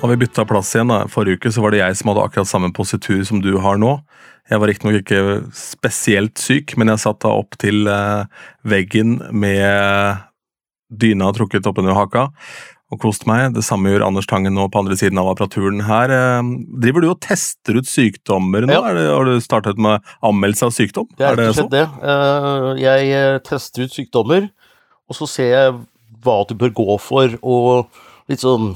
Når vi bytta plass igjen da, forrige uke, så var det jeg som hadde akkurat samme positur som du har nå. Jeg var riktignok ikke, spesielt syk, men jeg satt da opp til eh, veggen med dyna trukket oppunder haka og kost meg. Det samme gjør Anders Tangen nå på andre siden av apparaturen her. Eh, driver du og tester ut sykdommer nå? Ja. Det, har du startet med anmeldelse av sykdom? Det er rett og slett det. Eh, Jeg tester ut sykdommer, og så ser jeg hva du bør gå for, og litt sånn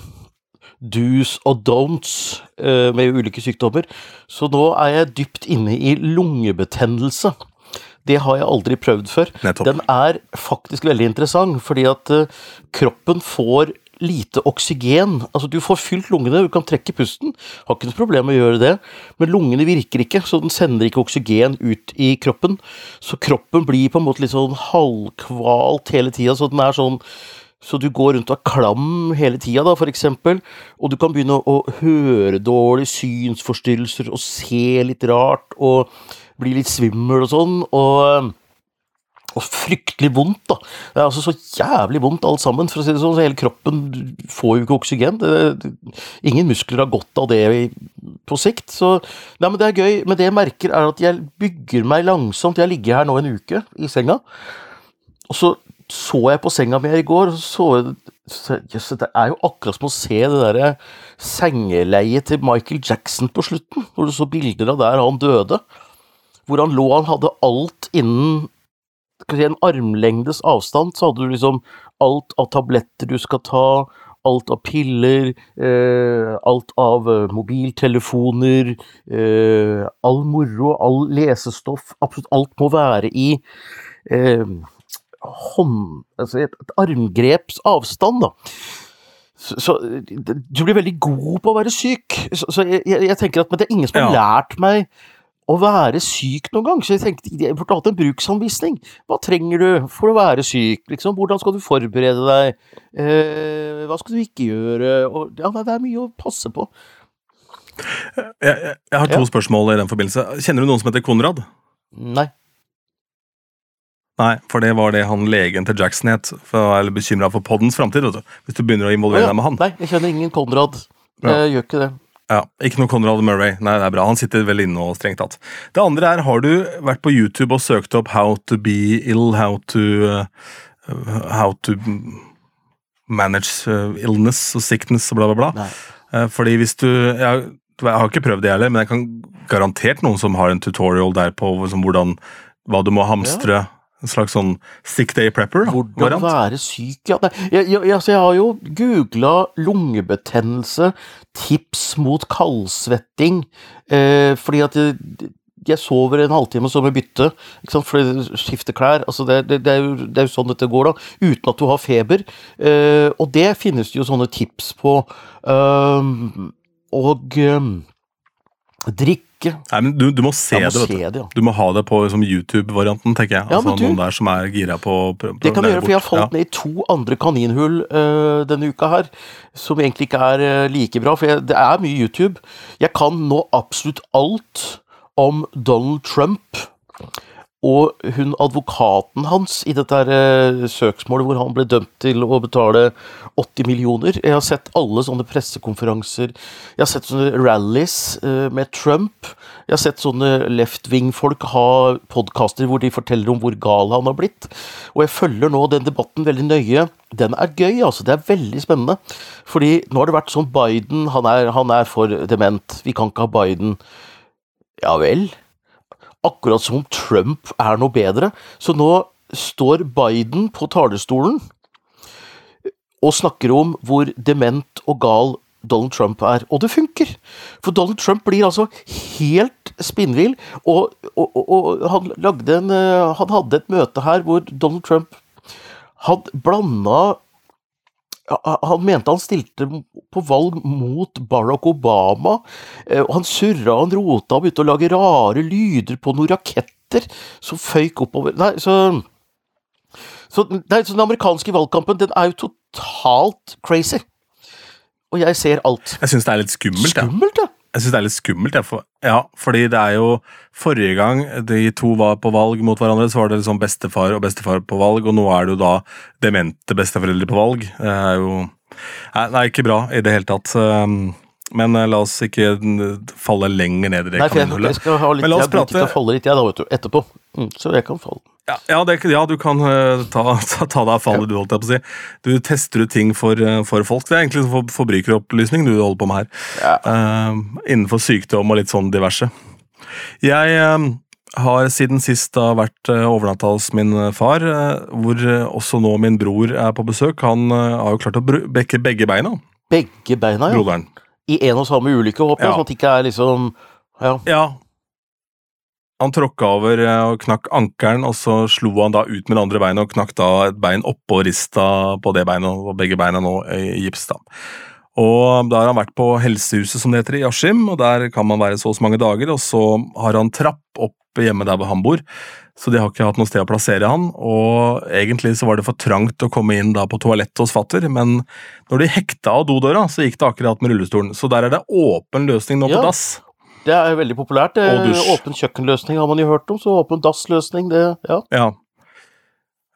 do's og don'ts eh, med ulike sykdommer. Så nå er jeg dypt inne i lungebetennelse. Det har jeg aldri prøvd før. Nettopp. Den er faktisk veldig interessant, fordi at eh, kroppen får lite oksygen. Altså Du får fylt lungene, du kan trekke pusten, har ikke noe problem med å gjøre det, men lungene virker ikke, så den sender ikke oksygen ut i kroppen. Så kroppen blir på en måte litt sånn halvkvalt hele tida, så den er sånn så du går rundt og er klam hele tida, da, for eksempel, og du kan begynne å høre dårlig, synsforstyrrelser og se litt rart og bli litt svimmel og sånn, og, og fryktelig vondt, da. Det er altså så jævlig vondt alt sammen, for å si det sånn, så hele kroppen får jo ikke oksygen. Det, det, ingen muskler har godt av det på sikt, så Nei, men det er gøy. Men det jeg merker, er at jeg bygger meg langsomt. Jeg ligger her nå en uke i senga, og så så jeg på senga mi her i går, og så jøss, det er jo akkurat som å se det derre sengeleiet til Michael Jackson på slutten, hvor du så bilder av der han døde. Hvor han lå, han hadde alt innen si, en armlengdes avstand, så hadde du liksom alt av tabletter du skal ta, alt av piller, eh, alt av eh, mobiltelefoner, eh, all moro, all lesestoff, absolutt alt må være i eh, hånd... Altså et, et armgreps avstand, da. Så, så du blir veldig god på å være syk. Så, så jeg, jeg tenker at Men det er ingen som har Ja. lært meg å være syk noen gang, så jeg tenkte jeg burde hatt en bruksanvisning. Hva trenger du for å være syk? Liksom? Hvordan skal du forberede deg? Eh, hva skal du ikke gjøre? Og, ja, det er mye å passe på. Jeg, jeg, jeg har to Ja. spørsmål i den forbindelse. Kjenner du noen som heter Konrad? Nei. Nei, for det var det han legen til Jackson het. For bekymra for poddens framtid. Hvis du begynner å involvere ja. deg med han. Nei, jeg kjenner ingen Konrad. Ja. Jeg gjør ikke det. Ja, Ikke noe Conrad Murray. Nei, det er bra. Han sitter vel inne og strengt tatt. Det andre er, har du vært på YouTube og søkt opp 'How to be ill', 'How to uh, How to manage uh, illness og sickness' og bla, bla, bla? Nei. Eh, fordi hvis du jeg, jeg har ikke prøvd det heller, men jeg kan garantert noen som har en tutorial der på hvordan, hva du må hamstre. En slags sånn sick day prepper. da, Hvordan variant. være syk, ja. Jeg, jeg, altså, jeg har jo googla lungebetennelse, tips mot kaldsvetting, eh, fordi at jeg, jeg sover en halvtime så må jeg bytte, ikke sant, for skifte klær. Altså det, det, det, er jo, det er jo sånn dette går, da, uten at du har feber. Eh, og det finnes det jo sånne tips på. Um, og um, drikke. Nei, men du, du må se må det. vet se du. det, ja. Du må ha det på liksom, YouTube-varianten, tenker jeg. Ja, altså, du- Noen der som er gira på å prøve Det kan vi gjøre, for jeg har falt ja. ned i to andre kaninhull øh, denne uka her, som egentlig ikke er øh, like bra, for jeg, det er mye YouTube. Jeg kan nå absolutt alt om Donald Trump og hun advokaten hans i dette her, øh, søksmålet hvor han ble dømt til å betale 80 millioner. Jeg har sett alle sånne pressekonferanser, jeg har sett sånne rallies øh, med Trump. Jeg har sett sånne left wing-folk ha podkaster hvor de forteller om hvor gal han har blitt. Og jeg følger nå den debatten veldig nøye. Den er gøy, altså. Det er veldig spennende. Fordi nå har det vært sånn Biden, han er, han er for dement. Vi kan ikke ha Biden. Ja vel? Akkurat som om Trump er noe bedre. Så nå står Biden på talerstolen og snakker om hvor dement og gal Donald Trump er. Og det funker! For Donald Trump blir altså helt spinnvill. Og, og, og, han, en, eh, han hadde et møte her hvor Donald Trump hadde blanda han mente han stilte på valg mot Barack Obama. eh, og Han surra, han rota og begynte å lage rare lyder på noen raketter som føyk oppover Nei, så så, nei, så den amerikanske valgkampen den er jo totalt crazy. Og jeg ser alt. Jeg syns det er litt skummelt. Ja. Skummelt, ja. Jeg synes det er litt skummelt, ja, for, ja, fordi det er jo Forrige gang de to var på valg mot hverandre, så var det liksom bestefar og bestefar på valg, og nå er det jo da demente besteforeldre på valg. Det er jo Nei, nei, ikke bra i det hele tatt. Um, Men eh, la oss ikke falle lenger ned i det jeg, jeg litt Men la oss Jeg prate- å falle litt, jeg, da, vet du. Etterpå. Mm, så jeg kan falle. Ja, ja, det, ja du kan uh, ta, ta, ta deg av fallet, du, holdt jeg på å si. Du tester ut ting for, uh, for folk. Det er egentlig for, forbrukeropplysning du holder på med her. Ja. Eh, innenfor sykdom og litt sånn diverse. Jeg har siden sist da vært uh, overnatta hos min far, hvor også nå min bror er på besøk. Han har jo klart å brekke begge beina, Begge beina, ja. broderen. I en og samme ulykke, håper jeg, Ja. sånn at det ikke er liksom Ja. Ja. Han tråkka over eh, og knakk ankelen, og så slo han da ut med det andre beinet og knakk da et bein oppå rista på det beinet, og begge beina nå i gips. da. Og Da har han vært på Helsehuset, som det heter, i Askim, og der kan man være så og så mange dager. Og så har han trapp opp hjemme der hvor han bor, så de har ikke hatt noe sted å plassere han. Og egentlig så var det for trangt å komme inn da på toalettet hos fatter, men når de hekta av dodøra, så gikk det akkurat med rullestolen. Så der er det åpen løsning nå Ja. på dass. Det er veldig populært. det. er. Åpen kjøkkenløsning har man jo hørt om, så åpen dassløsning, det Ja. Ja.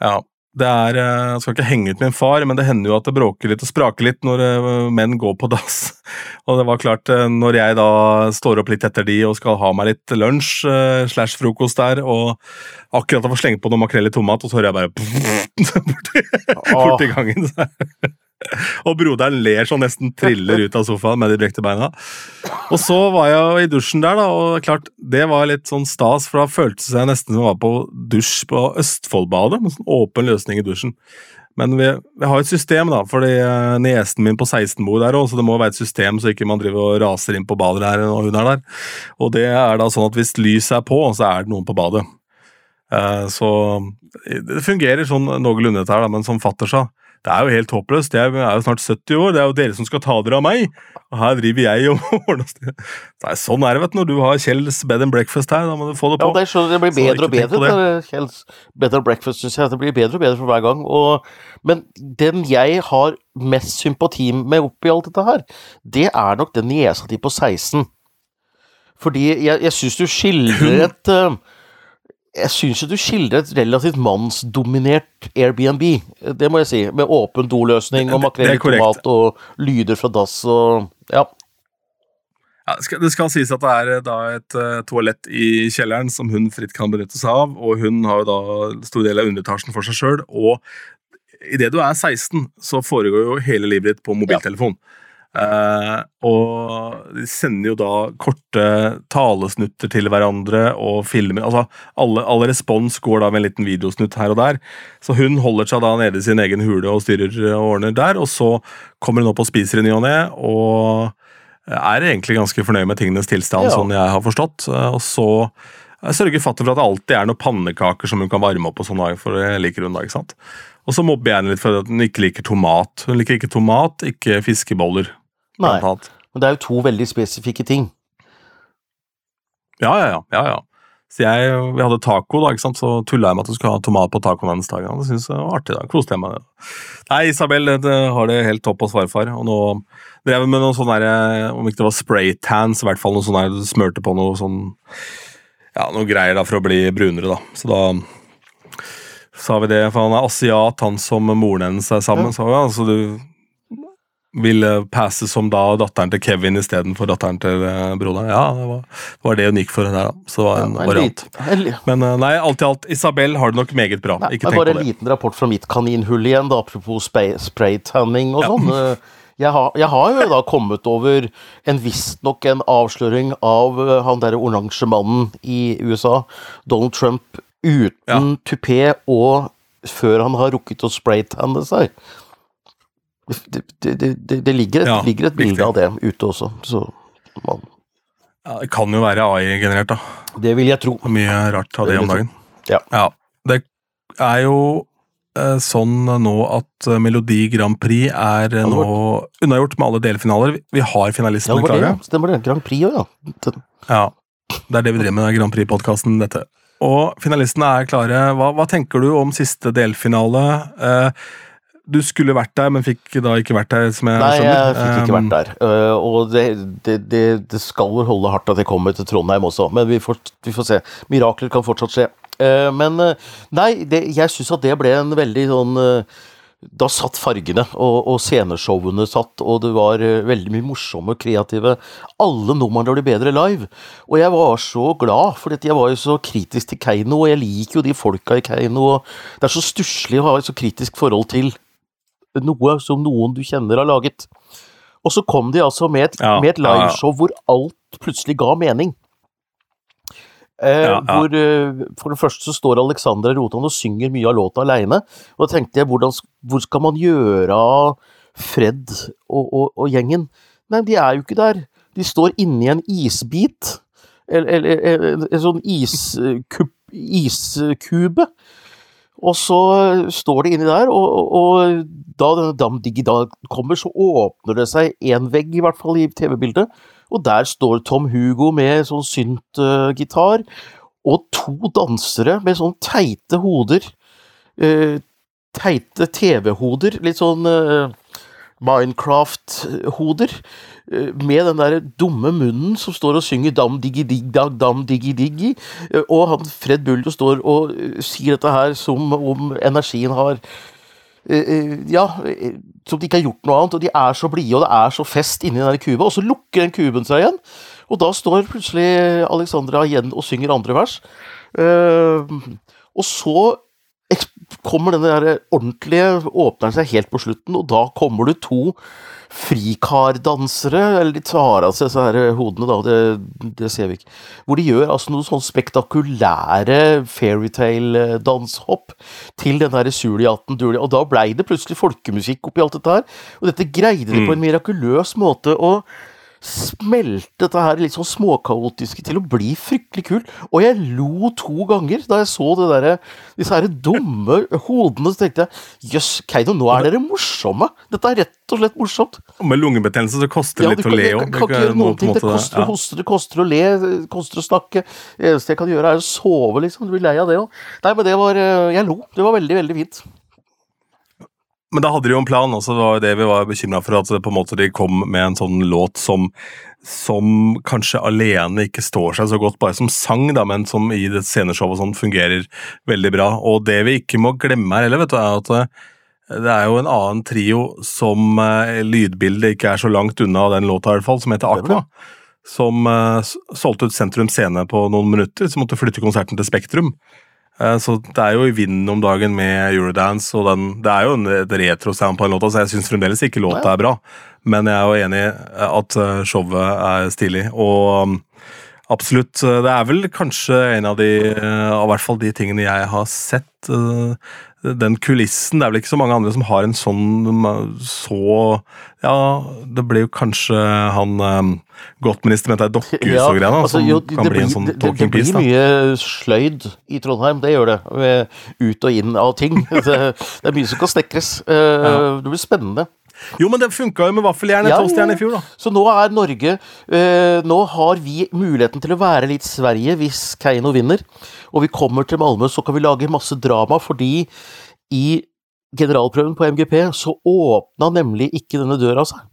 ja. Det er eh, Jeg skal ikke henge ut min far, men det hender jo at det bråker litt og spraker litt når eh, menn går på dass. Og det var klart, eh, når jeg da står opp litt etter de og skal ha meg litt lunsj slash frokost der, og akkurat har fått slengt på noe makrell i tomat, og så hører jeg bare borti, borti gangen. Og broderen ler sånn nesten triller ut av sofaen med de brekte beina. Og så var jeg i dusjen der, da, og klart, det var litt sånn stas, for da føltes jeg nesten som jeg var på dusj på Østfoldbadet, med sånn åpen løsning i dusjen. Men vi, vi har et system, da, fordi eh, niesen min på 16 bor der òg, så det må være et system så ikke man driver og raser inn på badet der når hun er der. Og det er da sånn at hvis lyset er på, så er det noen på badet. Eh, Så det fungerer sånn noenlunde dette her, da, men som fatter sa, det er jo helt håpløst. Jeg er jo snart 70 år, det er jo dere som skal ta dere av meg. Og her driver jeg og ordner sted. Er- Sånn er det, vet du. Når du har Kjells bed and breakfast her, da må du få det Ja, på. det, er så, det blir bedre og bedre. det. Kjells and Breakfast syns jeg. Det blir bedre og bedre for hver gang. Og, men den jeg har mest sympati med oppi alt dette her, det er nok den niesa di på 16. Fordi jeg, jeg syns du skildrer et eh, Jeg syns du skildrer et relativt mannsdominert Airbnb, det må jeg si. Med åpen doløsning og makrell i tomat og lyder fra dass og Ja. Ja, det, skal, sies at det er eh, da et uh, toalett i kjelleren som hun fritt kan benytte seg av, og hun har jo da stor del av underetasjen for seg sjøl. Og idet du er 16, så foregår jo hele livet ditt på mobiltelefon. Eh, og de sender jo da korte talesnutter til hverandre og filmer altså alle, alle respons går da med en liten videosnutt her og der. Så hun holder seg da nede i sin egen hule og styrer og ordner der, og så kommer hun opp og spiser i ny og ne, og er egentlig ganske fornøyd med tingenes tilstand, Ja. sånn jeg har forstått. Eh, Og så sørger fatter for at det alltid er noen pannekaker som hun kan varme opp, og sånn, for det liker hun da, ikke sant. Og så mobber jeg henne litt for at hun ikke liker tomat. Hun liker ikke tomat, ikke fiskeboller. Nei. Men det er jo to veldig spesifikke ting. Ja, ja, ja. ja, ja. Så jeg, Vi hadde taco, da, ikke sant? så tulla jeg med at du skulle ha tomat på tacoen hennes dag. Det synes jeg var artig. da, Koste jeg meg. Nei, Isabel det har det helt topp hos farfar. Og nå drev jeg med noe sånn der, om ikke det var spraytans, i hvert fall noe sånn der du smurte på noe sånn Ja, noe greier da for å bli brunere, da. Så da sa vi det, for han er asiat, han som moren hennes er sammen. Ja. Så ja, så du vil eh, passe som da datteren til Kevin istedenfor datteren til eh, broderen. Ja, det var, det var det hun gikk for der, da. Så det var en Ja, variant. en li- Men eh, nei, alt i alt, Isabel har det nok meget bra. Nei, ikke tenk på det. bare en liten rapport fra mitt kaninhull igjen, da, apropos spray- spraytanning og Ja. sånn. Eh, Jeg har, jeg har jo da kommet over en visstnok en avsløring av han derre oransje mannen i USA, Donald Trump, uten Ja. tupé og før han har rukket å spraytanne seg. Det, det, det, det, det ligger, et, Ja, ligger et bilde riktig. av det ute også, så man, Ja, det kan jo være AI-generert, da. det vil jeg tro. Det Mye rart av det Det om dagen. Ja. Det er jo eh, sånn nå at eh, Melodi Grand Prix er eh, nå unnagjort med alle delfinaler. Vi- har finalistene ja, det, klare. ja. Stemmer det. Grand Prix òg, ja. Ja, Det er det vi driver med, i Grand Prix-podkasten, dette. Og finalistene er klare. Hva, hva tenker du om siste delfinale? Eh, du skulle vært der, men fikk da ikke vært der, som jeg Nei, skjønner. jeg fikk ikke Um, vært der. Øh, og det, det, det, det skal vel holde hardt at jeg kommer til Trondheim også, men vi får, vi får se. Mirakler kan fortsatt skje. Øh, men øh, nei, det, jeg syns at det ble en veldig sånn da satt fargene, og, og, sceneshowene satt, og det var veldig mye morsomme, kreative Alle numrene ble bedre live. Og jeg var så glad, for jeg var jo så kritisk til Keiino, og jeg liker jo de folka i Keiino. og Det er så stusslig å ha et så kritisk forhold til noe som noen du kjenner har laget. Og så kom de altså med et, ja, med et liveshow ja, ja. hvor alt plutselig ga mening. Eh. Hvor eh, For det første så står Alexandra Rotan og synger mye av låta aleine. Og da tenkte jeg, hvordan, hvor skal man gjøre av Fred og, og, og, gjengen? Nei, de er jo ikke der. De står inni en isbit. Eller, eller en sånn iskube. iskube. Og så står de inni der, og, og da denne Dam Diggi da kommer, så åpner det seg én vegg, i hvert fall i TV-bildet og der står Tom Hugo med sånn synt-gitar, og to dansere med sånn teite hoder. Uh, teite TV-hoder, litt sånn uh, Minecraft-hoder. Uh, med den der dumme munnen som står og synger dam diggi digg dag dam diggi diggi. og han Fred Buldo står og sier dette her som om energien har ja, som de ikke har gjort noe annet, og de er så blide, og det er så fest inni den kuba, og så lukker den kuben seg igjen, og da står plutselig Alexandra igjen og synger andre vers. Og så kommer denne der ordentlige åpner seg helt på slutten, og da kommer det to frikardansere, eller de tar av seg disse her hodene, da, det, det, ser vi ikke. Hvor de gjør altså noen sånn spektakulære fairytale-danshopp til den derre Suliaten Duli, og da blei det plutselig folkemusikk oppi alt dette her. Og dette greide de på en mm. mirakuløs måte. og smelte dette her litt sånn småkaotiske til å bli fryktelig kul. Og jeg lo to ganger da jeg så det der, disse her dumme hodene. Så tenkte jeg jøss, Keiino, nå er dere morsomme! Dette er rett og slett morsomt. Og med lungebetennelse så koster det ja, litt å le òg. Kan noen ting. Det koster å hoste, det koster å le, det koster å snakke. Det eneste jeg kan gjøre, er å sove, liksom. Du blir lei av det òg. Nei, men det var eh, Jeg lo. Det var veldig, veldig fint. Men da hadde de jo en plan, og så var det vi var bekymra for, at på en måte de kom med en sånn låt som, som kanskje alene ikke står seg så godt bare som sang, da, men som i det sceneshowet sånn fungerer veldig bra. Og det vi ikke må glemme her heller, vet du, er at eh, det er jo en annen trio som uh, lydbildet ikke er så langt unna den låta, i hvert fall, som heter Aqua. Som uh, solgte ut Sentrum Scene på noen minutter, så måtte flytte konserten til Spektrum. Eh, så det er jo i vinden om dagen med Eurodance, og den, det er jo en, et retro-sound på den låta, så jeg syns fremdeles ikke låta er bra. Men jeg er jo enig at eh, showet er stilig. Og um, absolutt, eh, det er vel kanskje en av de, av hvert fall de tingene jeg har sett den kulissen Det er vel ikke så mange andre som har en sånn så Ja, det blir jo kanskje han Gottminister godtminister det er dokkehus ja, altså, som kan bli en sånn talking piece. Det blir mye sløyd i Trondheim, det gjør det. Ut og inn av ting. Det, det er mye som kan snekres. Det blir spennende. Jo, men det funka jo med vaffeljern ja, toastjern i fjor, da. Så nå er Norge eh, Nå har vi muligheten til å være litt Sverige hvis Keiino vinner. Og vi kommer til Malmö, så kan vi lage masse drama, fordi i generalprøven på MGP så åpna nemlig ikke denne døra seg.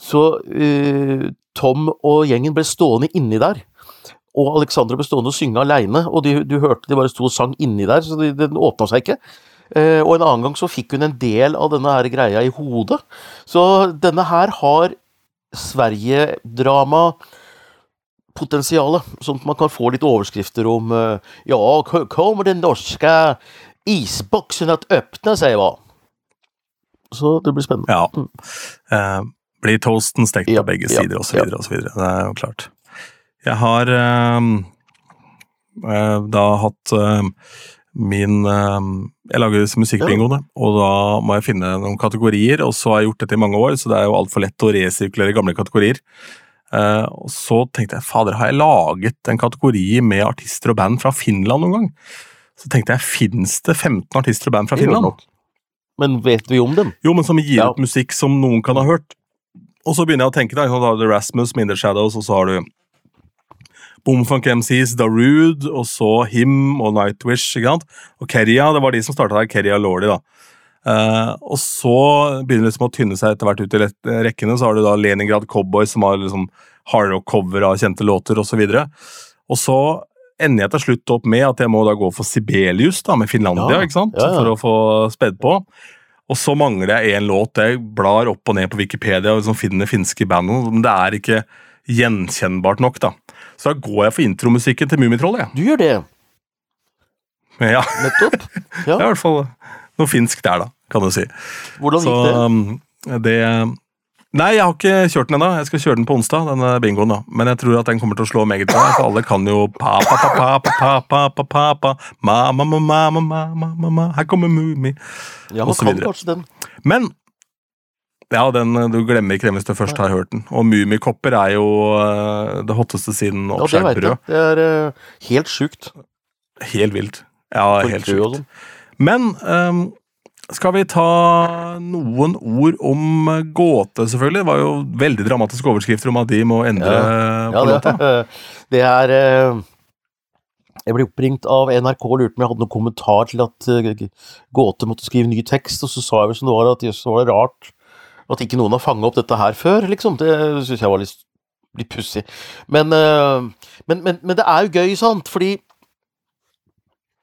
Så eh, Tom og gjengen ble stående inni der. Og Alexandra ble stående og synge aleine, og de, du hørte de bare sto og sang inni der, så de, den åpna seg ikke. Eh, og en annen gang så fikk hun en del av denne her greia i hodet. Så denne her har Sverige-drama potensialet, sånn at man kan få litt overskrifter om eh, Ja, kommer den norske isboksen at åpne seg, hva? Så det blir spennende. Ja. Mm. Eh, blir toasten stekt på ja, begge sider, ja, osv., ja. osv. Det er jo klart. Jeg har eh, eh da hatt eh, min Jeg lager musikkbingo, ja. og da må jeg finne noen kategorier. Og så har jeg gjort dette i mange år, så det er jo altfor lett å resirkulere gamle kategorier. Uh, og så tenkte jeg fader, har jeg laget en kategori med artister og band fra Finland noen gang? Så tenkte jeg, fins det 15 artister og band fra Finland? Men vet vi om dem? Jo, men som gir ja. ut musikk som noen kan ha hørt. Og så begynner jeg å tenke, da, da har du Rasmus, Minder Shadows, og så har du Boomfunk MCs, Darude, og så Him og Nightwish. ikke sant? Og Keria, det var de som starta her. Keria Lawley, da. Uh, og så begynner det liksom å tynne seg etter hvert ut i rekkene. Så har du da Leningrad Cowboys, som har liksom hardrock-cover av kjente låter, osv. Og, så og så ender jeg til slutt opp med at jeg må da gå for Sibelius da, med Finlandia, ja, ikke sant? Ja, ja. for å få spedd på. Og så mangler jeg én låt. Jeg blar opp og ned på Wikipedia og liksom finner finske band, men det er ikke gjenkjennbart nok. da. Så da går jeg for intromusikken til Mummitrollet. Ja. Du gjør det? Ja. Nettopp. Ja. det er i hvert fall noe finsk der, da, kan du si. Hvordan gikk det? Det Nei, jeg har ikke kjørt den ennå. Jeg skal kjøre den på onsdag, denne bingoen. da. Men jeg tror at den kommer til å slå meget bra, for alle kan jo pa pa pa pa pa pa pa pa pa pa ma ma ma ma ma ma ma ma Her kommer Mummi, ja, osv. Men ja, den, du glemmer ikke den hvis du først har hørt den. Og Mummikopper er jo uh, det hotteste siden Ja, det oppskjært veit jeg. brød. Det er uh, helt sjukt. Helt vilt. Ja, For helt sjukt. sånn. Men um, skal vi ta noen ord om eh, gåte, selvfølgelig? Det var jo veldig dramatiske overskrifter om at de må endre Ja, på det, låta. det er eh, Jeg ble oppringt av NRK og lurte om jeg hadde noen kommentar til at eh, Gåte måtte skrive ny tekst, og så sa jeg vel som det var at jøss, var det rart at ikke noen har fanget opp dette her før, liksom. Det syns jeg var litt, litt pussig. Men, eh, men, men, men det er jo gøy, sant, fordi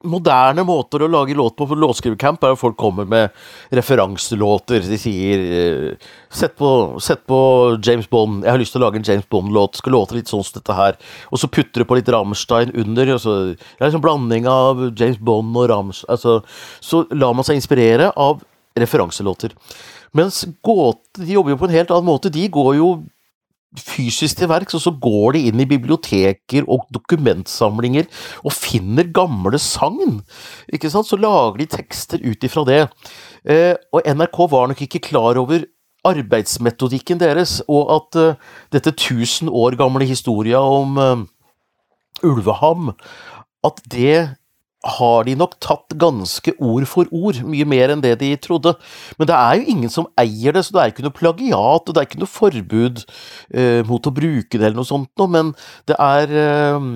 moderne måter å lage låt på på låtskrivercamp er at folk kommer med referanselåter. De sier eh, sett, på, sett på James Bond, jeg har lyst til å lage en James Bond-låt. Skal låte litt sånn som dette her. Og så putter du på litt Rammstein under. Og så, det er liksom blanding av James Bond og Rammstein. Altså, så lar man seg inspirere av referanselåter. Mens gåte de jobber jo på en helt annen måte. De går jo fysisk til verks, og så går de inn i biblioteker og dokumentsamlinger og finner gamle sagn. Ikke sant? Så lager de tekster ut ifra det. Eh, og NRK var nok ikke klar over arbeidsmetodikken deres, og at eh, dette tusen år gamle historia om eh, ulveham, at det har de nok tatt ganske ord for ord, mye mer enn det de trodde. Men det er jo ingen som eier det, så det er ikke noe plagiat, og det er ikke noe forbud eh, mot å bruke det eller noe sånt noe, men det er eh,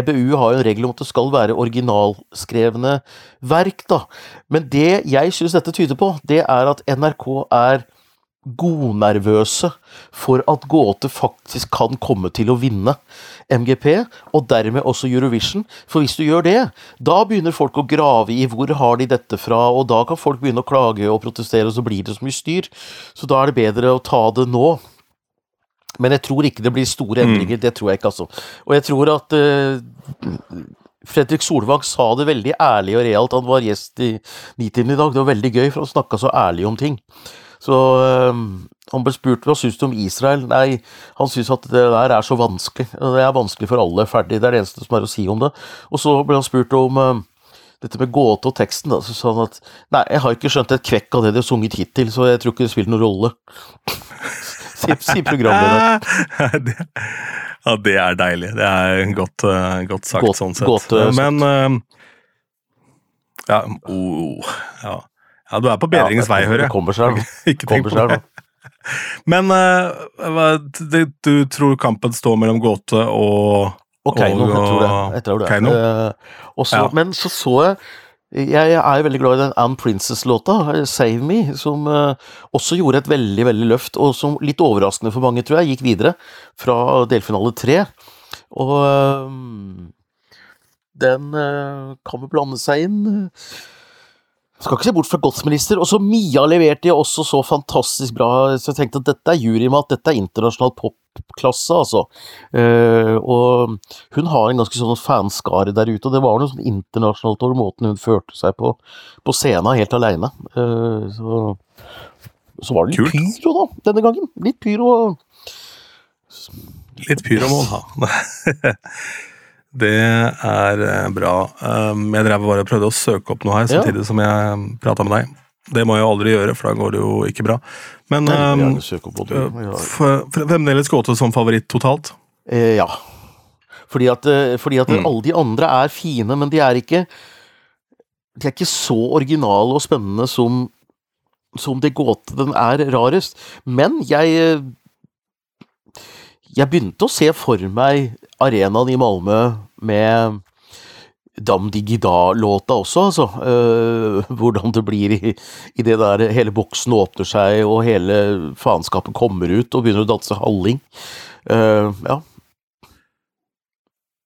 EBU har jo en regel om at det skal være originalskrevne verk, da. Men det jeg syns dette tyder på, det er at NRK er godnervøse for at Gåte faktisk kan komme til å vinne MGP, og dermed også Eurovision. For hvis du gjør det, da begynner folk å grave i hvor har de dette fra, og da kan folk begynne å klage og protestere, og så blir det så mye styr. Så da er det bedre å ta det nå. Men jeg tror ikke det blir store endringer, det tror jeg ikke, altså. Og jeg tror at uh, Fredrik Solvang sa det veldig ærlig og realt. Han var gjest i Nitimen i dag. Det var veldig gøy, for han snakka så ærlig om ting. Så øhm, han ble spurt hva syns du om Israel. Nei, han syns at det der er så vanskelig. Det er vanskelig for alle. Ferdig. Det er det eneste som er å si om det. Og så ble han spurt om øhm, dette med gåte og teksten. Da. Så sa han at nei, jeg har ikke skjønt et kvekk av det de har sunget hittil, så jeg tror ikke det spiller noen rolle. Sier si programlederen. ja, det er deilig. Det er godt, eh, godt sagt, Godt- sånn sett. godt, eh, Men eh, ja, oh, ja. Ja, du er på bedringens vei, hører Det jeg. kommer seg. Ikke tenk Kommer på seg det. Men uh, det, du tror kampen står mellom gåte og Og Keiino, jeg tror det. Jeg tror det. Keino? Uh, også, Ja. Men så så jeg jeg er veldig glad i den Anne Princess-låta, eh, 'Save Me', som også gjorde et veldig veldig løft, og som litt overraskende for mange, tror jeg, gikk videre fra delfinale tre. Og den kan vel blande seg inn. Skal ikke se bort fra Godsminister. Og så Mia leverte jo også så fantastisk bra, så jeg tenkte at dette er jurymat, dette er internasjonal popklasse, altså. Uh, og hun har en ganske sånn fanskare der ute, og det var noe sånn internasjonalt over måten hun førte seg på på scenen helt aleine. så, så var det litt Kult. pyro, da, denne gangen. Litt pyro. Litt pyro må hun ha. Det er eh, bra. Um, Jeg drev bare og prøvde å søke opp noe her Ja. samtidig som jeg prata med deg. Det må jeg aldri gjøre, for da går det jo ikke bra. Men vil um. Ja. f- fremdeles gåte som favoritt totalt? Eh, ja. Fordi at, eh, fordi at Mm. alle de andre er fine, men de er ikke De er ikke så originale og spennende som som det gåte den er rarest. Men jeg eh, Jeg begynte å se for meg arenaen i Malmö med Dam Digida-låta også, altså. Eh, hvordan det blir i, i det der hele boksen åpner seg, og hele faenskapet kommer ut og begynner å danse halling. Uh, ja.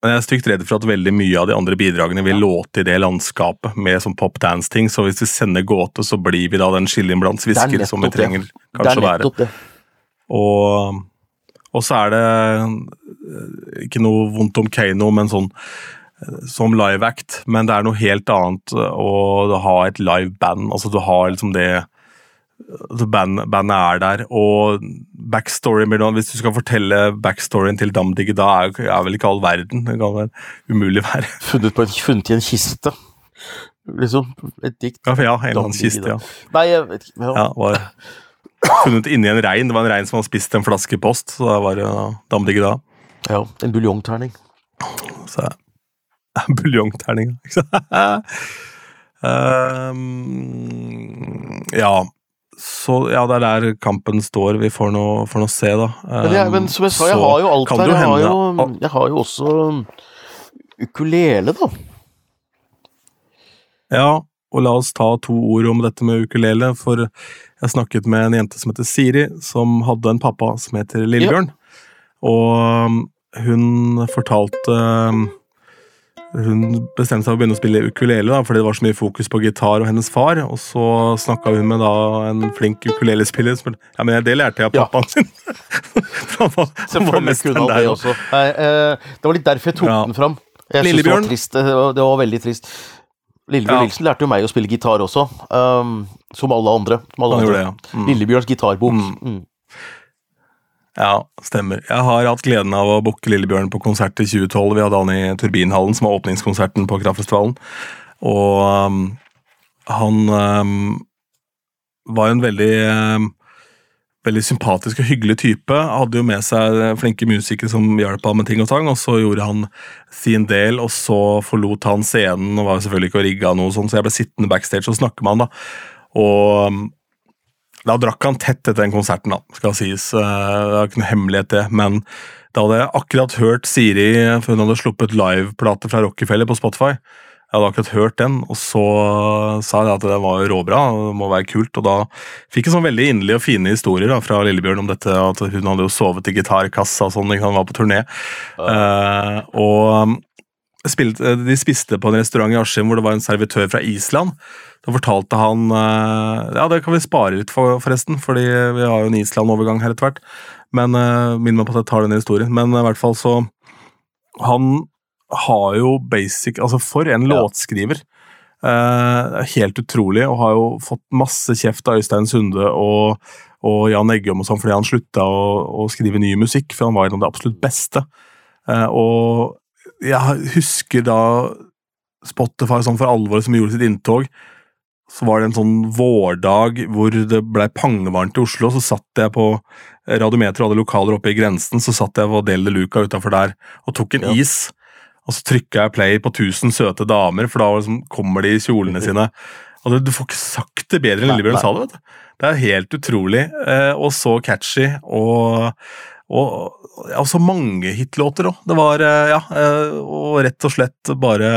Men jeg er stygt redd for at veldig mye av de andre bidragene vil låte i det landskapet med sånn popdance-ting, så hvis vi sender gåte, så blir vi da den skillen blant svisker som vi trenger kanskje å være. Det. Og, og så er det eh, ikke noe vondt om Kano, men sånn eh, som live act, men det er noe helt annet å ha et live band. Altså du har liksom det altså band, bandet er der, og backstoryen Hvis du skal fortelle backstoryen til Damdigge, da er, er vel ikke all verden. Det kan være umulig være. Funnet, en, funnet i en kiste, liksom. Et dikt. Ja, ja en eller annen kiste, ja. Nei, jeg vet ikke. Ja. var funnet inni en rein. Det var en rein som hadde spist en flaske post, så det var uh, Dam da. Ja, en buljongterning. Så Buljongterning, ikke sant? um, ja så ja, det er der kampen står. Vi får nå, se, da. Men, jeg, men som jeg sa, jeg har jo alt her. Jeg har jo, jeg har jo også ukulele, da. Ja, og la oss ta to ord om dette med ukulele, for jeg snakket med en jente som heter Siri, som hadde en pappa som heter Lillebjørn, ja. og hun fortalte hun bestemte seg for å begynne å spille ukulele da, fordi det var så mye fokus på gitar og hennes far. Og så snakka hun med da en flink ukulelespiller. Som, ja, men det lærte jeg av pappaen ja. sin. var, Selvfølgelig kunne han det også. Nei, eh, det var litt derfor jeg tok ja. den fram. Jeg Lillebjørn. Det var, trist, det var veldig trist. Lillebjørn ja. Nilsen lærte jo meg å spille gitar også, um, som alle andre. Som alle andre. Det, mm. Lillebjørns gitarbok. Mm. Mm. Ja, stemmer. Jeg har hatt gleden av å booke Lillebjørn på konsert i 2012. Vi hadde han i Turbinhallen, som var åpningskonserten på Kraftfestivalen. Og um, han um, var en veldig um, veldig sympatisk og hyggelig type. Hadde jo med seg flinke musikere som hjalp ham med ting og tang, og så gjorde han sin del, og så forlot han scenen og var jo selvfølgelig ikke å rigge av noe sånt, så jeg ble sittende backstage og snakke med han. da. Og da drakk han tett etter den konserten, da, skal sies. Eh, det er ikke noe hemmelighet, det. Men da hadde jeg akkurat hørt Siri, for hun hadde sluppet liveplate fra Rockefeller på Spotify. Jeg hadde akkurat hørt den, og så sa jeg at den var råbra, det må være kult. Og da fikk jeg sånn veldig inderlige og fine historier da, fra Lillebjørn om dette, at hun hadde jo sovet i gitarkassa og sånn, han var på turné. Ja. Uh, og spilte, de spiste på en restaurant i Askim hvor det var en servitør fra Island. Da fortalte han eh, Ja, det kan vi spare litt for, forresten, fordi vi har jo en Island-overgang her etter hvert. Men Minn meg på at jeg tar denne historien. Men i hvert fall så Han har jo basic Altså, for en låtskriver. Uh, helt utrolig, og har jo fått masse kjeft av Øystein Sunde og, og Jan Eggum og sånn fordi han slutta å, å, skrive ny musikk, for han var en av det absolutt beste. Uh, og jeg husker da Spotify sånn for alvor som gjorde sitt inntog så var det en sånn vårdag hvor det blei pangevarmt i Oslo. Så satt jeg på radiometer og hadde lokaler oppe i grensen, så satt jeg på Del de Luca utafor der og tok en ja. is. Og så trykka jeg play på 1000 søte damer, for da liksom kommer de i kjolene sine. Altså, du får ikke sagt det bedre enn Lillebjørn sa det. vet du. Det er helt utrolig, eh, og så catchy. og og og så mange hitlåter òg. Det var eh, ja, eh, og rett og slett bare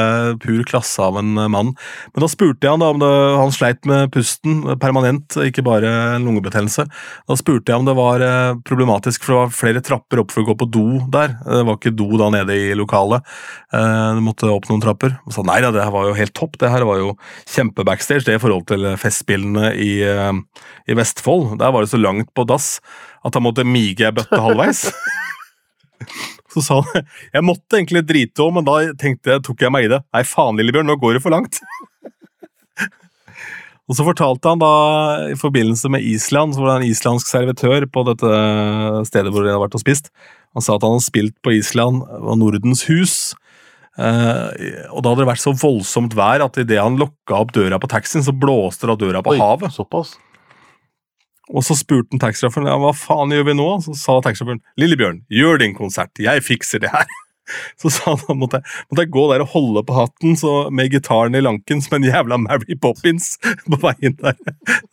pur klasse av en mann. Men da spurte jeg han da om det, han sleit med pusten permanent, ikke bare en lungebetennelse. Da spurte jeg om det var eh, problematisk, for det var flere trapper opp for å gå på do der. Det var ikke do da nede i lokalet. Du måtte opp noen trapper. Og sa nei da, det her var jo helt topp. Det her var jo kjempebackstage det i forhold til festspillene i, i Vestfold. Der var det så langt på dass at han måtte mige ei bøtte halvveis. Så sa han jeg måtte egentlig drite òg, men da tenkte jeg, tok jeg meg i det. Nei, faen, Lillebjørn, nå går det for langt. Og så fortalte han da, i forbindelse med Island, så var det en islandsk servitør på dette stedet hvor de hadde vært og spist. Han sa at han hadde spilt på Island, var Nordens hus. Eh, og da hadde det vært så voldsomt vær at idet han lokka opp døra på taxien, så blåste da døra på Oi, havet. Såpass. Og så spurte han taxisjåføren ja, hva faen gjør vi nå. Så sa taxisjåføren Lillebjørn, gjør din konsert, jeg fikser det her. Så sa han måtte jeg, måtte jeg gå der og holde på hatten så, med gitaren i lanken som en jævla Mary Poppins på veien der.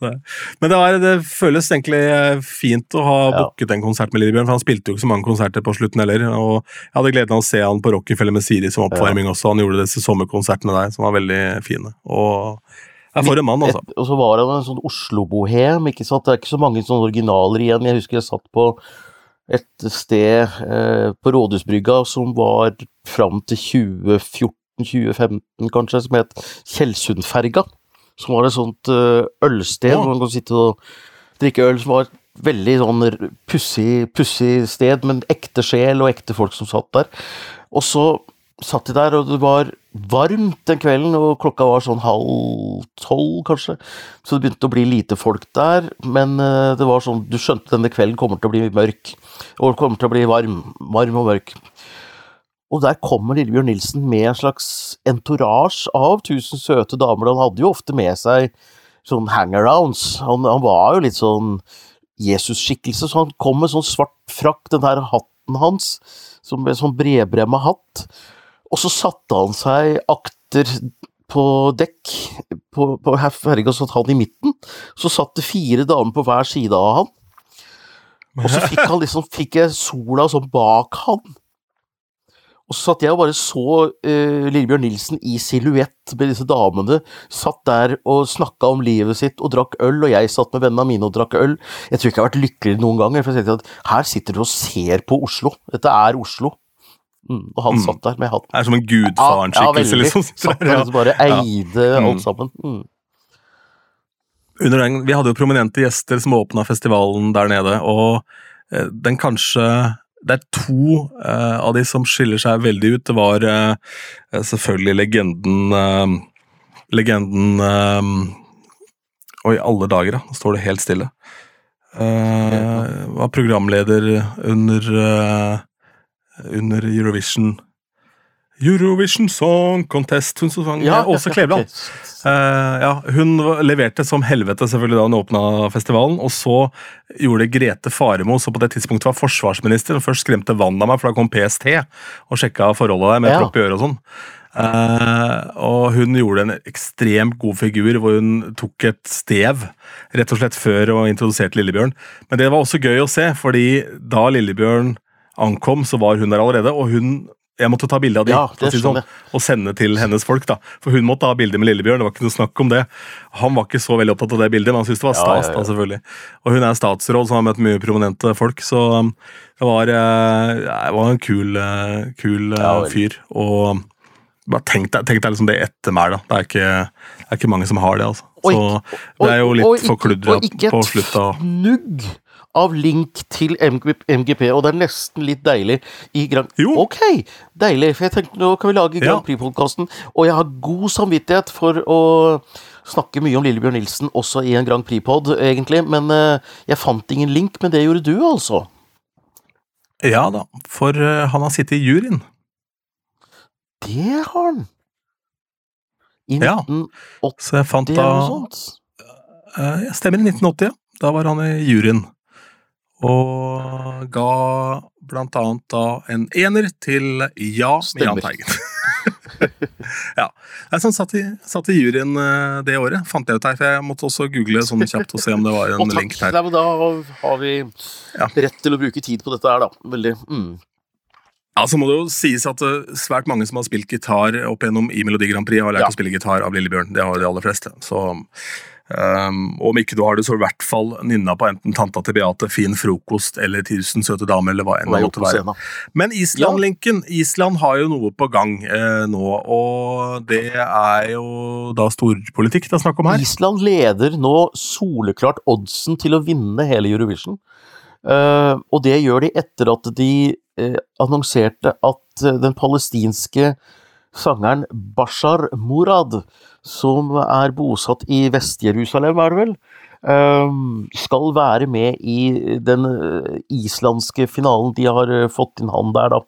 Men det, var, det føles egentlig eh, fint å ha ja. booket en konsert med Lillebjørn, for han spilte jo ikke så mange konserter på slutten heller. Og jeg hadde gleden av å se han på Rockefeller med Siri som oppvarming ja. også. Han gjorde disse sommerkonsertene der som var veldig fine. Og er for en mann, altså. Og så var han en sånn Oslo-bohem. ikke sant? Det er ikke så mange sånne originaler igjen. Jeg husker jeg satt på et sted eh, på Rådhusbrygga som var fram til 2014-2015 kanskje, som het Tjeldsundferga. Som var et sånt eh, ølsted Ja. hvor man kan sitte og drikke øl. Som var et veldig sånn pussig pussig sted, men ekte sjel og ekte folk som satt der. Og så satt de der, og det var varmt den kvelden, og klokka var sånn halv tolv, kanskje. Så det begynte å bli lite folk der, men eh, det var sånn, du skjønte denne kvelden kommer til å bli mørk, og kommer til å bli varm, varm og mørk. Og der kommer Lillebjørn Nilsen med en slags entourage av tusen søte damer, han hadde jo ofte med seg sånn hangarounds, han, han var jo litt sånn Jesus-skikkelse, så han kom med sånn svart frakk, den der hatten hans, som en sånn bredbremma hatt, og så satte han seg akter på dekk på, på ferga, satt han i midten. Så satt det fire damer på hver side av han. Og så fikk han liksom, fikk jeg sola sånn bak han. Og så satt jeg og bare så uh, Lillebjørn Nilsen i silhuett med disse damene. Satt der og snakka om livet sitt og drakk øl, og jeg satt med vennene mine og drakk øl. Jeg tror ikke jeg har vært lykkeligere noen ganger, for jeg tenkte at her sitter du og ser på Oslo. Dette er Oslo. Mm, og han Mm. satt der med hatten. Det er som en gudfaren-skikkelse, veldig. liksom. Satt der Ja. og bare eide ja. alt sammen. Mm. Under den, vi hadde jo prominente gjester som åpna festivalen der nede, og eh, den kanskje Det er to uh, av de som skiller seg veldig ut. Det var uh, selvfølgelig legenden uh, Legenden Og Oi, alle dager, da. Nå står det helt stille. Eh, var programleder under under Eurovision Eurovision Song Contest. Hun som sang Åse Kleveland. Uh, ja, hun leverte som helvete selvfølgelig da hun åpna festivalen. Og så gjorde Grete Faremo, som på det tidspunktet var forsvarsminister, og først skremte vann av meg, for da kom PST og sjekka forholdet der med Ja. propp i øret og sånn. Uh, og hun gjorde en ekstremt god figur hvor hun tok et stev rett og slett før og introduserte Lillebjørn. Men det var også gøy å se, fordi da Lillebjørn ankom, så var hun der allerede. og hun jeg måtte ta bilde av de Ja, si sånn, og sende til hennes folk. da. For hun måtte ha bilde med Lillebjørn. det var ikke noe snakk om det. Han var ikke så veldig opptatt av det bildet, men han syntes det var stas. ja, ja. da, selvfølgelig. Og hun er statsråd, så har møtt mye prominente folk. Så um, det var, eh, det var en kul, eh, kul eh, fyr. Og bare tenk deg, tenk deg liksom det ettermælet. Det, er ikke- det er ikke mange som har det. altså. Og Så ikke- det er jo og- litt forkludra på slutta. og ikke et fnugg av link til MG- MGP, og det er nesten litt deilig i Grand Jo. Ok, deilig, for jeg tenkte nå kan vi lage Ja. Grand Prix-podkasten, og jeg har god samvittighet for å snakke mye om Lillebjørn Nilsen også i en Grand Prix-pod, egentlig, men eh, jeg fant ingen link, men det gjorde du, altså. Ja da, for eh, han har sittet i juryen. Det har han. I Ja. 1980 Så jeg fant eller noe sånt. Eh, Jeg stemmer i 1980, ja. Da var han i juryen. Og ga blant annet da en ener til Ja med Jahn Teigen. ja. Jeg så han satt i, satt i juryen eh, det året, fant jeg ut her. For jeg måtte også google sånn kjapt og se om det var en link der. Nei, da har vi rett til å bruke tid på dette her, da. Veldig. Mm. Ja, Så må det jo sies at eh, svært mange som har spilt gitar opp igjennom i Melodi Grand Prix, har lært Ja. å spille gitar av Lillebjørn. Det har de aller fleste. Så um, om ikke du har det, så i hvert fall nynna på enten Tanta til Beate, Fin frokost eller Tusen søte damer, eller hva enn det måtte være. Men Island-linken Island har jo noe på gang eh, nå, og det er jo da storpolitikk det er snakk om her. Island leder nå soleklart oddsen til å vinne hele Eurovision. Uh, og det gjør de etter at de uh, annonserte at eh, den palestinske sangeren Bashar Murad, som er bosatt i Vest-Jerusalem, er det vel, eh, skal være med i den eh, islandske finalen. De har eh, fått inn han der, da.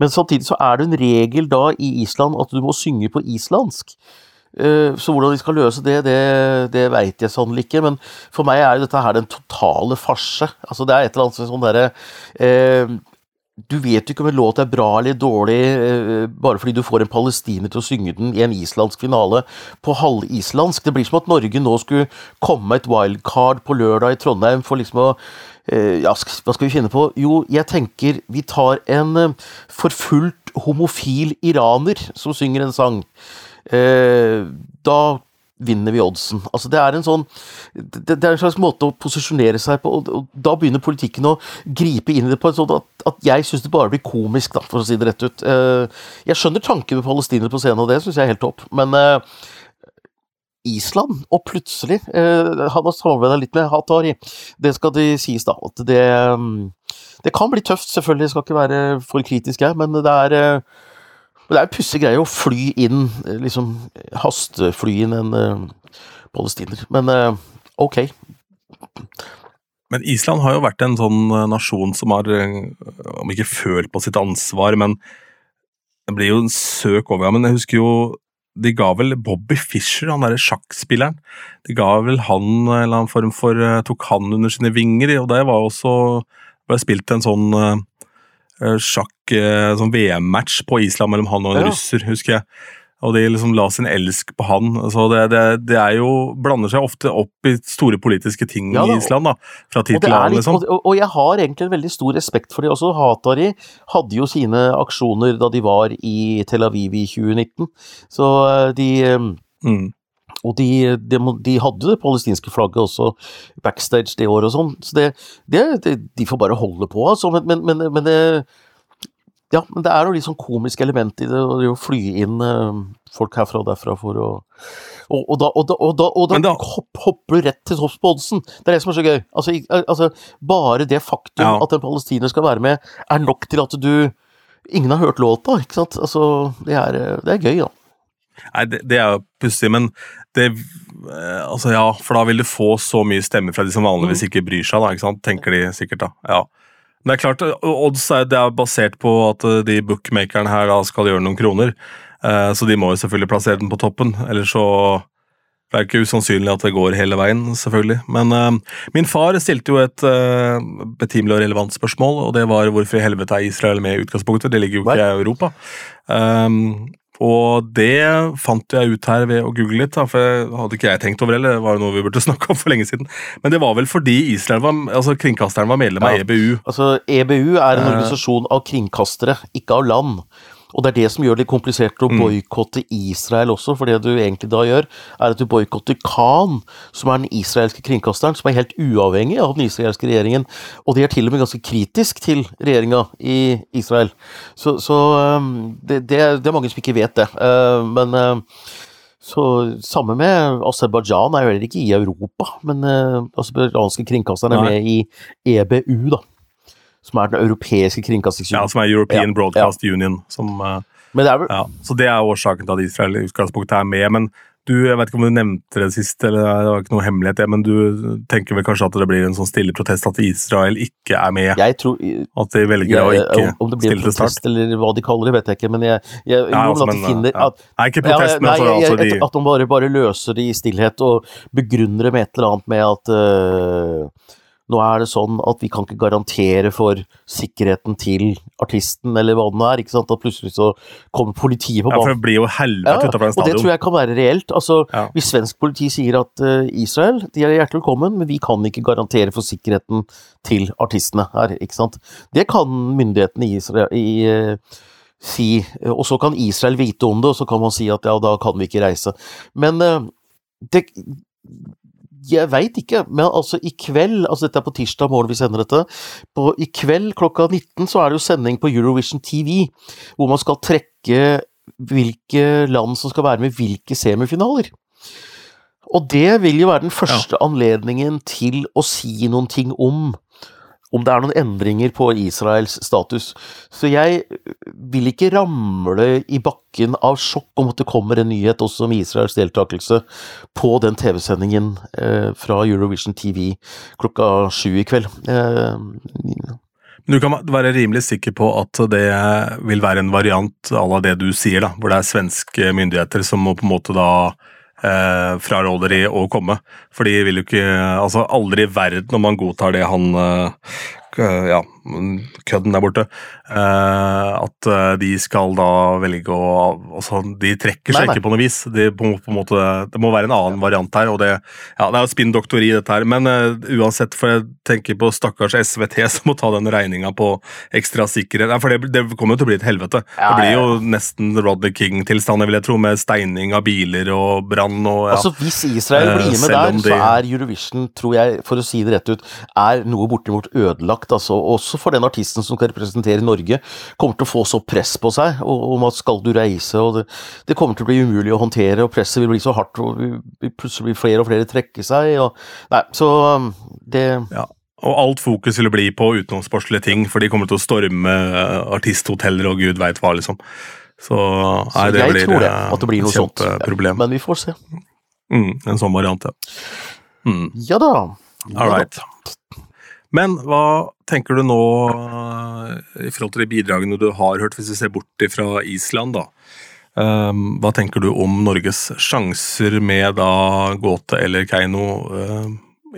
Men samtidig så er det en regel da i Island at du må synge på islandsk. Eh, Så hvordan de skal løse det, det, det veit jeg sannelig ikke. Men for meg er dette her den totale farse. Altså det er et eller annet sånn derre Du vet jo ikke om en låt er bra eller dårlig eh, bare fordi du får en palestiner til å synge den i en islandsk finale på halvislandsk. Det blir som at Norge nå skulle komme med et wildcard på lørdag i Trondheim for liksom å eh, Ja, hva skal vi finne på? Jo, jeg tenker vi tar en eh, forfulgt homofil iraner som synger en sang. Da vinner vi oddsen. Altså det er en sånn det, det, er en slags måte å posisjonere seg på, og, og da begynner politikken å gripe inn i det på en sånn at, at jeg syns det bare blir komisk, da, for å si det rett ut. Uh, jeg skjønner tanken med palestinere på scenen, og det syns jeg er helt topp, men uh, Island, og plutselig uh, Han har samarbeida litt med Hatari, det skal det sies, da. At det, um, det kan bli tøft, selvfølgelig, skal ikke være for kritisk her, men det er men det er en pussig greie å fly inn, eh, liksom hastefly inn en uh, palestiner. Men uh, ok. Men Island har jo vært en sånn nasjon som har, om ikke følt på sitt ansvar, men det blir jo en søk over Men jeg husker jo de ga vel Bobby Fischer, han derre sjakkspilleren, de ga vel han en eller annen form for Tok han under sine vinger, og det var også ble spilt en sånn uh, sjakk sånn VM-match på Island mellom han og en ja. russer, husker jeg. Og de liksom la sin elsk på han. Så det, det, det, er jo, blander seg ofte opp i store politiske ting ja, i Island. da, fra tid til annen. Liksom. Og, og, jeg har egentlig en veldig stor respekt for det også. Hatari hadde jo sine aksjoner da de var i Tel Aviv i 2019. Så eh, de mm. Og de, de, de, hadde det palestinske flagget også backstage det året og sånn, så det, det, de får bare holde på, altså. Men, men, men, men det ja, men det er noe litt sånn komisk element i det, å fly inn uh, folk herfra og derfra for å Og, og da, og da, og da, og da, da hopp, hopper du rett til topps på oddsen! Det er det som er så gøy. Altså, altså bare det faktum ja. at en palestiner skal være med, er nok til at du Ingen har hørt låta, ikke sant? Altså, det er, det er gøy, da. Nei, det, det er jo pussig, men det eh, Altså, ja, for da vil du få så mye stemmer fra de som vanligvis mm. ikke bryr seg, da, ikke sant? tenker de sikkert, da. Ja. Men det er klart, odds er, det er basert på at eh, de bookmakerne her da skal gjøre noen kroner, eh, så de må jo selvfølgelig plassere den på toppen, eller så det er ikke usannsynlig at det går hele veien, selvfølgelig. Men uh, min far stilte jo et uh, betimelig og relevant spørsmål, og det var hvorfor i helvete er Israel med i utgangspunktet? Det ligger jo ikke i Europa. Um, og det fant jeg ut her ved å google litt, da, for det hadde ikke jeg tenkt over heller. Det var noe vi burde snakke om for lenge siden. Men det var vel fordi Israel var, altså kringkasteren var medlem av EBU. Altså EBU er en eh. organisasjon av kringkastere, ikke av land. Og det er det som gjør det komplisert å mm. boikotte Israel også, for det du egentlig da gjør, er at du boikotter Khan, som er den israelske kringkasteren, som er helt uavhengig av den israelske regjeringen. Og de er til og med ganske kritisk til regjeringa i Israel. Så, så um, det, det, det, er mange som ikke vet det. Uh, men uh, så Samme med Aserbajdsjan er jo heller ikke i Europa, men uh, aserbajdsjanske kringkasteren er med i EBU, da som er den europeiske kringkastingsunionen. Ja, som er European ja, Broadcast ja. Union. Som, uh, det vel... ja, så det er årsaken til at Israel i utgangspunktet er med. men du, jeg vet ikke om du nevnte det sist, eller det var ikke noe hemmelighet, men du tenker vel kanskje at det blir en sånn stille protest at Israel ikke er med? Jeg tror... At de velger jeg, å ikke Om det blir en protest eller hva de kaller det, vet jeg ikke, men jeg, jeg ja, altså, men, finner, at, Nei, ikke protest, men altså, altså de At de bare, bare løser det i stillhet og begrunner det med et eller annet med at uh, nå er det sånn at vi kan ikke garantere for sikkerheten til artisten, eller hva det nå er. ikke sant? At plutselig så kommer politiet på banen. Ja, for det blir jo helvete ja, utenfor en stadion. Og det tror jeg kan være reelt. Altså, ja. Hvis svensk politi sier at uh, Israel de er hjertelig velkommen, men vi kan ikke garantere for sikkerheten til artistene her, ikke sant. Det kan myndighetene i Israel i, uh, si, og så kan Israel vite om det, og så kan man si at ja, da kan vi ikke reise. Men uh, det, jeg veit ikke, men altså i kveld, altså dette er på tirsdag morgen vi sender dette, på, i kveld klokka 19 så er det jo sending på Eurovision TV, hvor man skal trekke hvilke land som skal være med hvilke semifinaler. Og det vil jo være den første ja. anledningen til å si noen ting om om det er noen endringer på Israels status. Så jeg vil ikke ramle i bakken av sjokk om at det kommer en nyhet også om Israels deltakelse på den TV-sendingen eh, fra Eurovision TV klokka sju i kveld. Eh, du kan være rimelig sikker på at det vil være en variant à la det du sier, da, hvor det er svenske myndigheter som må på en måte da eh, fraråder i å komme. For de vil jo ikke Altså, aldri i verden om man godtar det han eh, ja, kødden der borte. Eh, at eh, de skal da velge å altså, De trekker seg Nei, nei. ikke på noe vis. De, på, på måte, det må være en annen variant her. og Det, ja, det er jo spinndoktori, dette her. Men uh, uansett, for jeg tenker på stakkars SVT som må ta den regninga på ekstra sikkerhet. Nei, for det, det kommer jo til å bli et helvete. Ja, det blir ja, jo nesten Rodney King-tilstander, vil jeg tro, med steining av biler og brann og ja. Altså Hvis Israel blir med der, de... så er Eurovision, tror jeg, for å si det rett ut, er noe bortimot ødelagt. altså Også for den artisten som skal representere Norge. Kommer til å få så press på seg og- om at skal du reise, og det, det kommer til å bli umulig å håndtere, og presset vil bli så hardt, og plutselig vil flere og flere trekke seg. og Nei, så um, det Ja. Og alt fokus vil bli på utenomsportslige ting, for de kommer til å storme eh, artisthoteller og gud veit hva, liksom. Så, Så nei, det jeg blir tror det, eh, at det blir noe sånt. kjempeproblem. Men vi får se. Mm, en sånn variant, ja. Mm, Ja da. Ja all da. Men hva tenker du nå eh, i forhold til de bidragene du har hørt, hvis vi ser bort fra Island, da? Um, hva tenker du om Norges sjanser med da Gåte eller Keiino eh,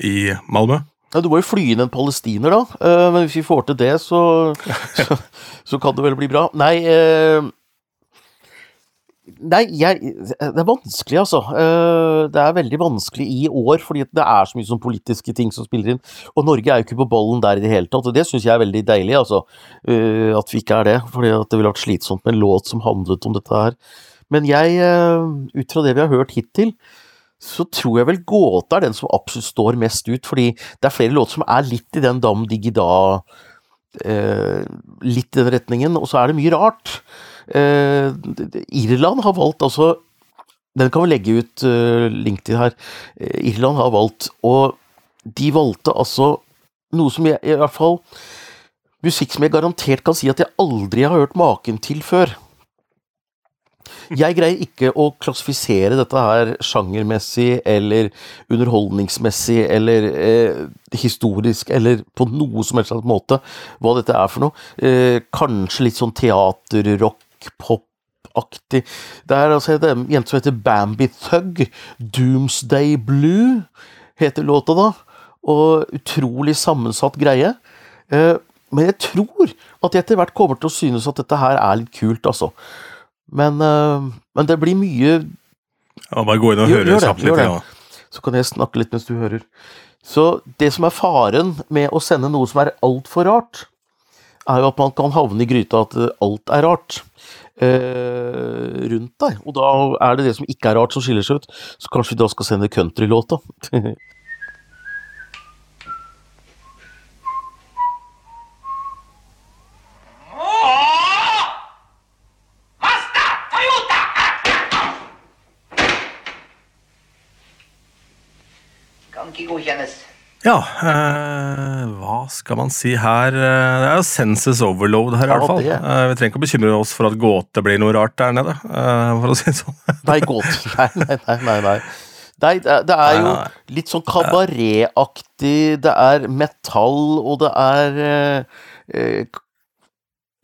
i Malmö? Ja, du må jo fly inn en palestiner, da. Eh, men hvis vi får til det, så, så, så kan det vel bli bra. Nei Nei, jeg, det er vanskelig, altså. Eh, det er veldig vanskelig i år, fordi det er så mye sånn politiske ting som spiller inn. Og Norge er jo ikke på ballen der i det hele tatt, og det syns jeg er veldig deilig, altså. eh, At vi ikke er det. fordi det ville vært slitsomt med en låt som handlet om dette her. Men jeg, eh, ut fra det vi har hørt hittil, så tror jeg vel Gåte er den som absolutt står mest ut, fordi det er flere låter som er litt i den Dam Digida Litt i den retningen, og så er det mye rart. Eh, Irland har valgt altså Den kan vi legge ut eh, link til her. Eh, Irland har valgt, og de valgte altså noe som jeg i hvert fall Musikk som jeg garantert kan si at jeg aldri har hørt maken til før. Jeg greier ikke å klassifisere dette her sjangermessig eller underholdningsmessig eller eh, historisk eller på noe som helst slags måte hva dette er for noe. Eh, kanskje litt sånn teaterrock, pop-aktig. Det er altså en jente som heter Bambi Thug. Doomsday Blue heter låta da. Og utrolig sammensatt greie. Eh, men jeg tror at jeg etter hvert kommer til å synes at dette her er litt kult, altså. Men, øh, men det blir mye Ja, bare gå inn og høre kjapt litt. Ja. Så kan jeg snakke litt mens du hører. Så det som er faren med å sende noe som er altfor rart, er jo at man kan havne i gryta at alt er rart eh, rundt deg. Og da er det det som ikke er rart, som skiller seg ut. Så kanskje vi da skal sende countrylåta. Kan ikke godkjennes. Ja, eh, hva skal man si her? Eh, Det er jo senses overload her, i hvert fall. Eh, vi trenger ikke å bekymre oss for at gåte blir noe rart der nede, eh, for å si det sånn. Nei, gåte Nei, nei, nei. nei, nei. Nei, det er, jo litt sånn kabaretaktig, det er metall, og det er eh, eh,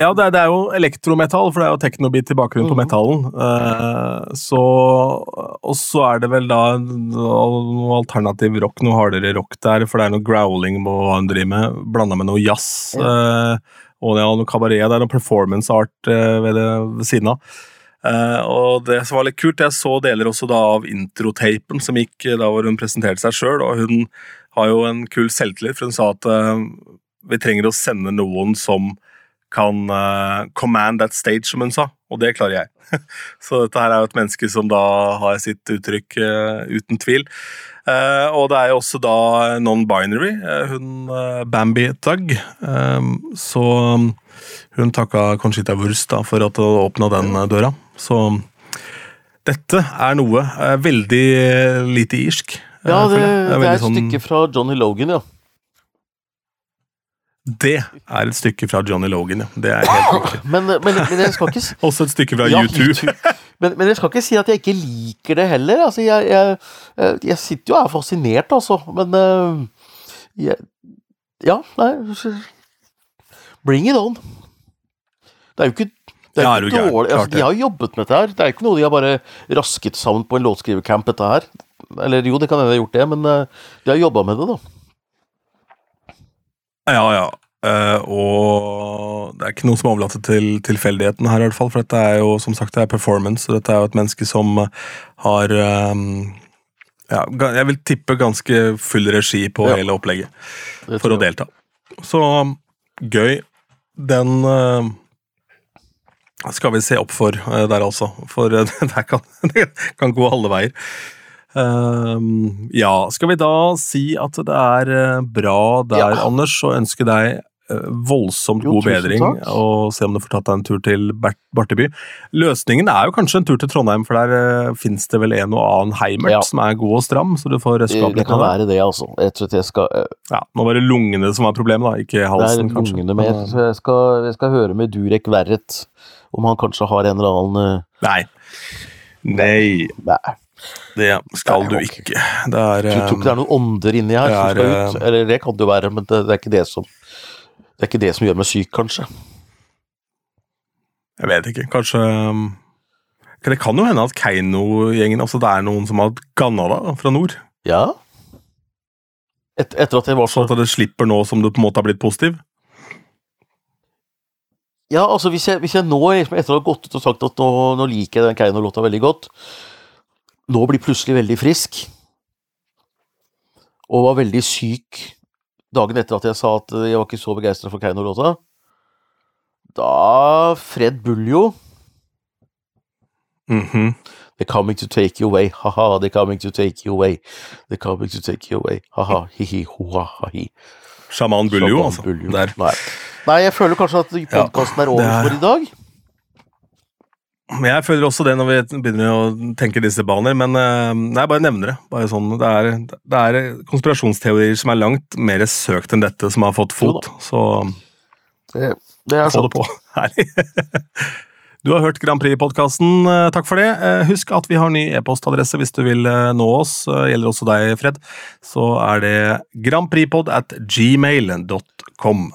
Ja, det er, det er jo elektrometall, for det er jo teknobit i bakgrunnen på Mhm. metallen. Eh, så Og så er det vel da noe alternativ rock, noe hardere rock der, for det er noe growling på hva hun driver med, blanda med noe jazz. eh, og ja, noe kabaret. Det er noe performance art eh, ved det ved siden av. Eh, og det som var litt kult, jeg så deler også da av introtapen som gikk da hvor hun presenterte seg sjøl, og hun har jo en kul selvtillit, for hun sa at vi trenger å sende noen som kan uh, command that stage, som hun sa, og det klarer jeg. Så dette her er jo et menneske som da har sitt uttrykk, uh, uten tvil. Uh, og det er jo også da non-binary, hun Bambi Thug. Eh, så hun takka Conchita Wurst da, for at hun åpna den døra. Så dette er noe veldig lite irsk. Ja, det, det er et sånn- stykke fra Johnny Logan, ja. Det er et stykke fra Johnny Logan, ja. Det er helt riktig. Men, men, men jeg skal ikke Også et stykke fra Ja, U2. YouTube. Men, men jeg skal ikke si at jeg ikke liker det heller. Altså, jeg, jeg, eh, jeg sitter jo og er fascinert, altså. Men eh, jeg, Ja, nei Bring it on. Det er jo ikke det er jo ikke dårlig. Altså, de har jo jobbet med dette her. Det er jo ikke noe de har bare rasket sammen på en låtskrivercamp, dette her. Eller jo, det kan hende de har gjort det, men eh, de har jobba med det, da. Ja, ja. Uh, og det er ikke noe som er overlatt til tilfeldigheten her, i hvert fall, for dette er jo som sagt det er performance. og Dette er jo et menneske som har um, ja, jeg vil tippe ganske full regi på Ja. hele opplegget for å delta. Så gøy. Den uh, skal vi se opp for uh, der, altså. For eh, det kan, det kan gå alle veier. Ehm, ja, skal vi da si at det er eh, bra der, Ja. Anders, og ønske deg eh, voldsomt god bedring, takk. og se om du får tatt deg en tur til Bert Barteby. Løsningen er jo kanskje en tur til Trondheim, for der uh, fins det vel en og annen heimert Ja. som er god og stram, så du får røska opp Det kan være det, altså. Jeg tror jeg skal uh, Ja, nå var det lungene som var problemet, da, ikke Det er halsen, kanskje. lungene Men, så jeg skal, jeg skal høre med Durek Verret om han kanskje har en eller annen uh, Nei. Nei, Nei, det skal Nei, du ikke. Det er du tror ikke det er noen ånder inni her det som skal ut. eh, Eller det kan det jo være, men det, det er ikke det som Det er ikke det som gjør meg syk, kanskje. Jeg vet ikke, kanskje um, Det kan jo hende at Keiino-gjengen Altså det er noen som har ganna deg fra nord. Ja. Et, etter at jeg var så Så at det slipper nå som du på en måte har blitt positiv. Ja, altså hvis jeg, hvis jeg nå, liksom, etter å ha gått ut og sagt at nå, nå liker jeg den Keiino-låta veldig godt, nå blir plutselig veldig frisk, og var veldig syk dagen etter at jeg sa at jeg var ikke så begeistra for Keiino-låta, da Fred Buljo Mhm. They're coming to take you away, ha-ha, they're coming to take you away, they're coming to take you away, ha-ha, hi-hi, ho-ha-ha-hi. Sjaman Buljo, altså. Buljo. Der. Nei. Nei, jeg føler kanskje at podkasten er over er- for i dag. Jeg føler også det når vi begynner å tenke disse baner, men jeg nei, bare nevner det. Bare sånn, det, er, det er konspirasjonsteorier som er langt mer søkt enn dette, som har fått fot. Så Det, det er få det på. Herlig. Du har hørt Grand Prix-podkasten. Takk for det. Eh, Husk at vi har ny e-postadresse hvis du vil eh, nå oss. Eh, Gjelder også deg, Fred. Så er det grandprixpod at gmail.com.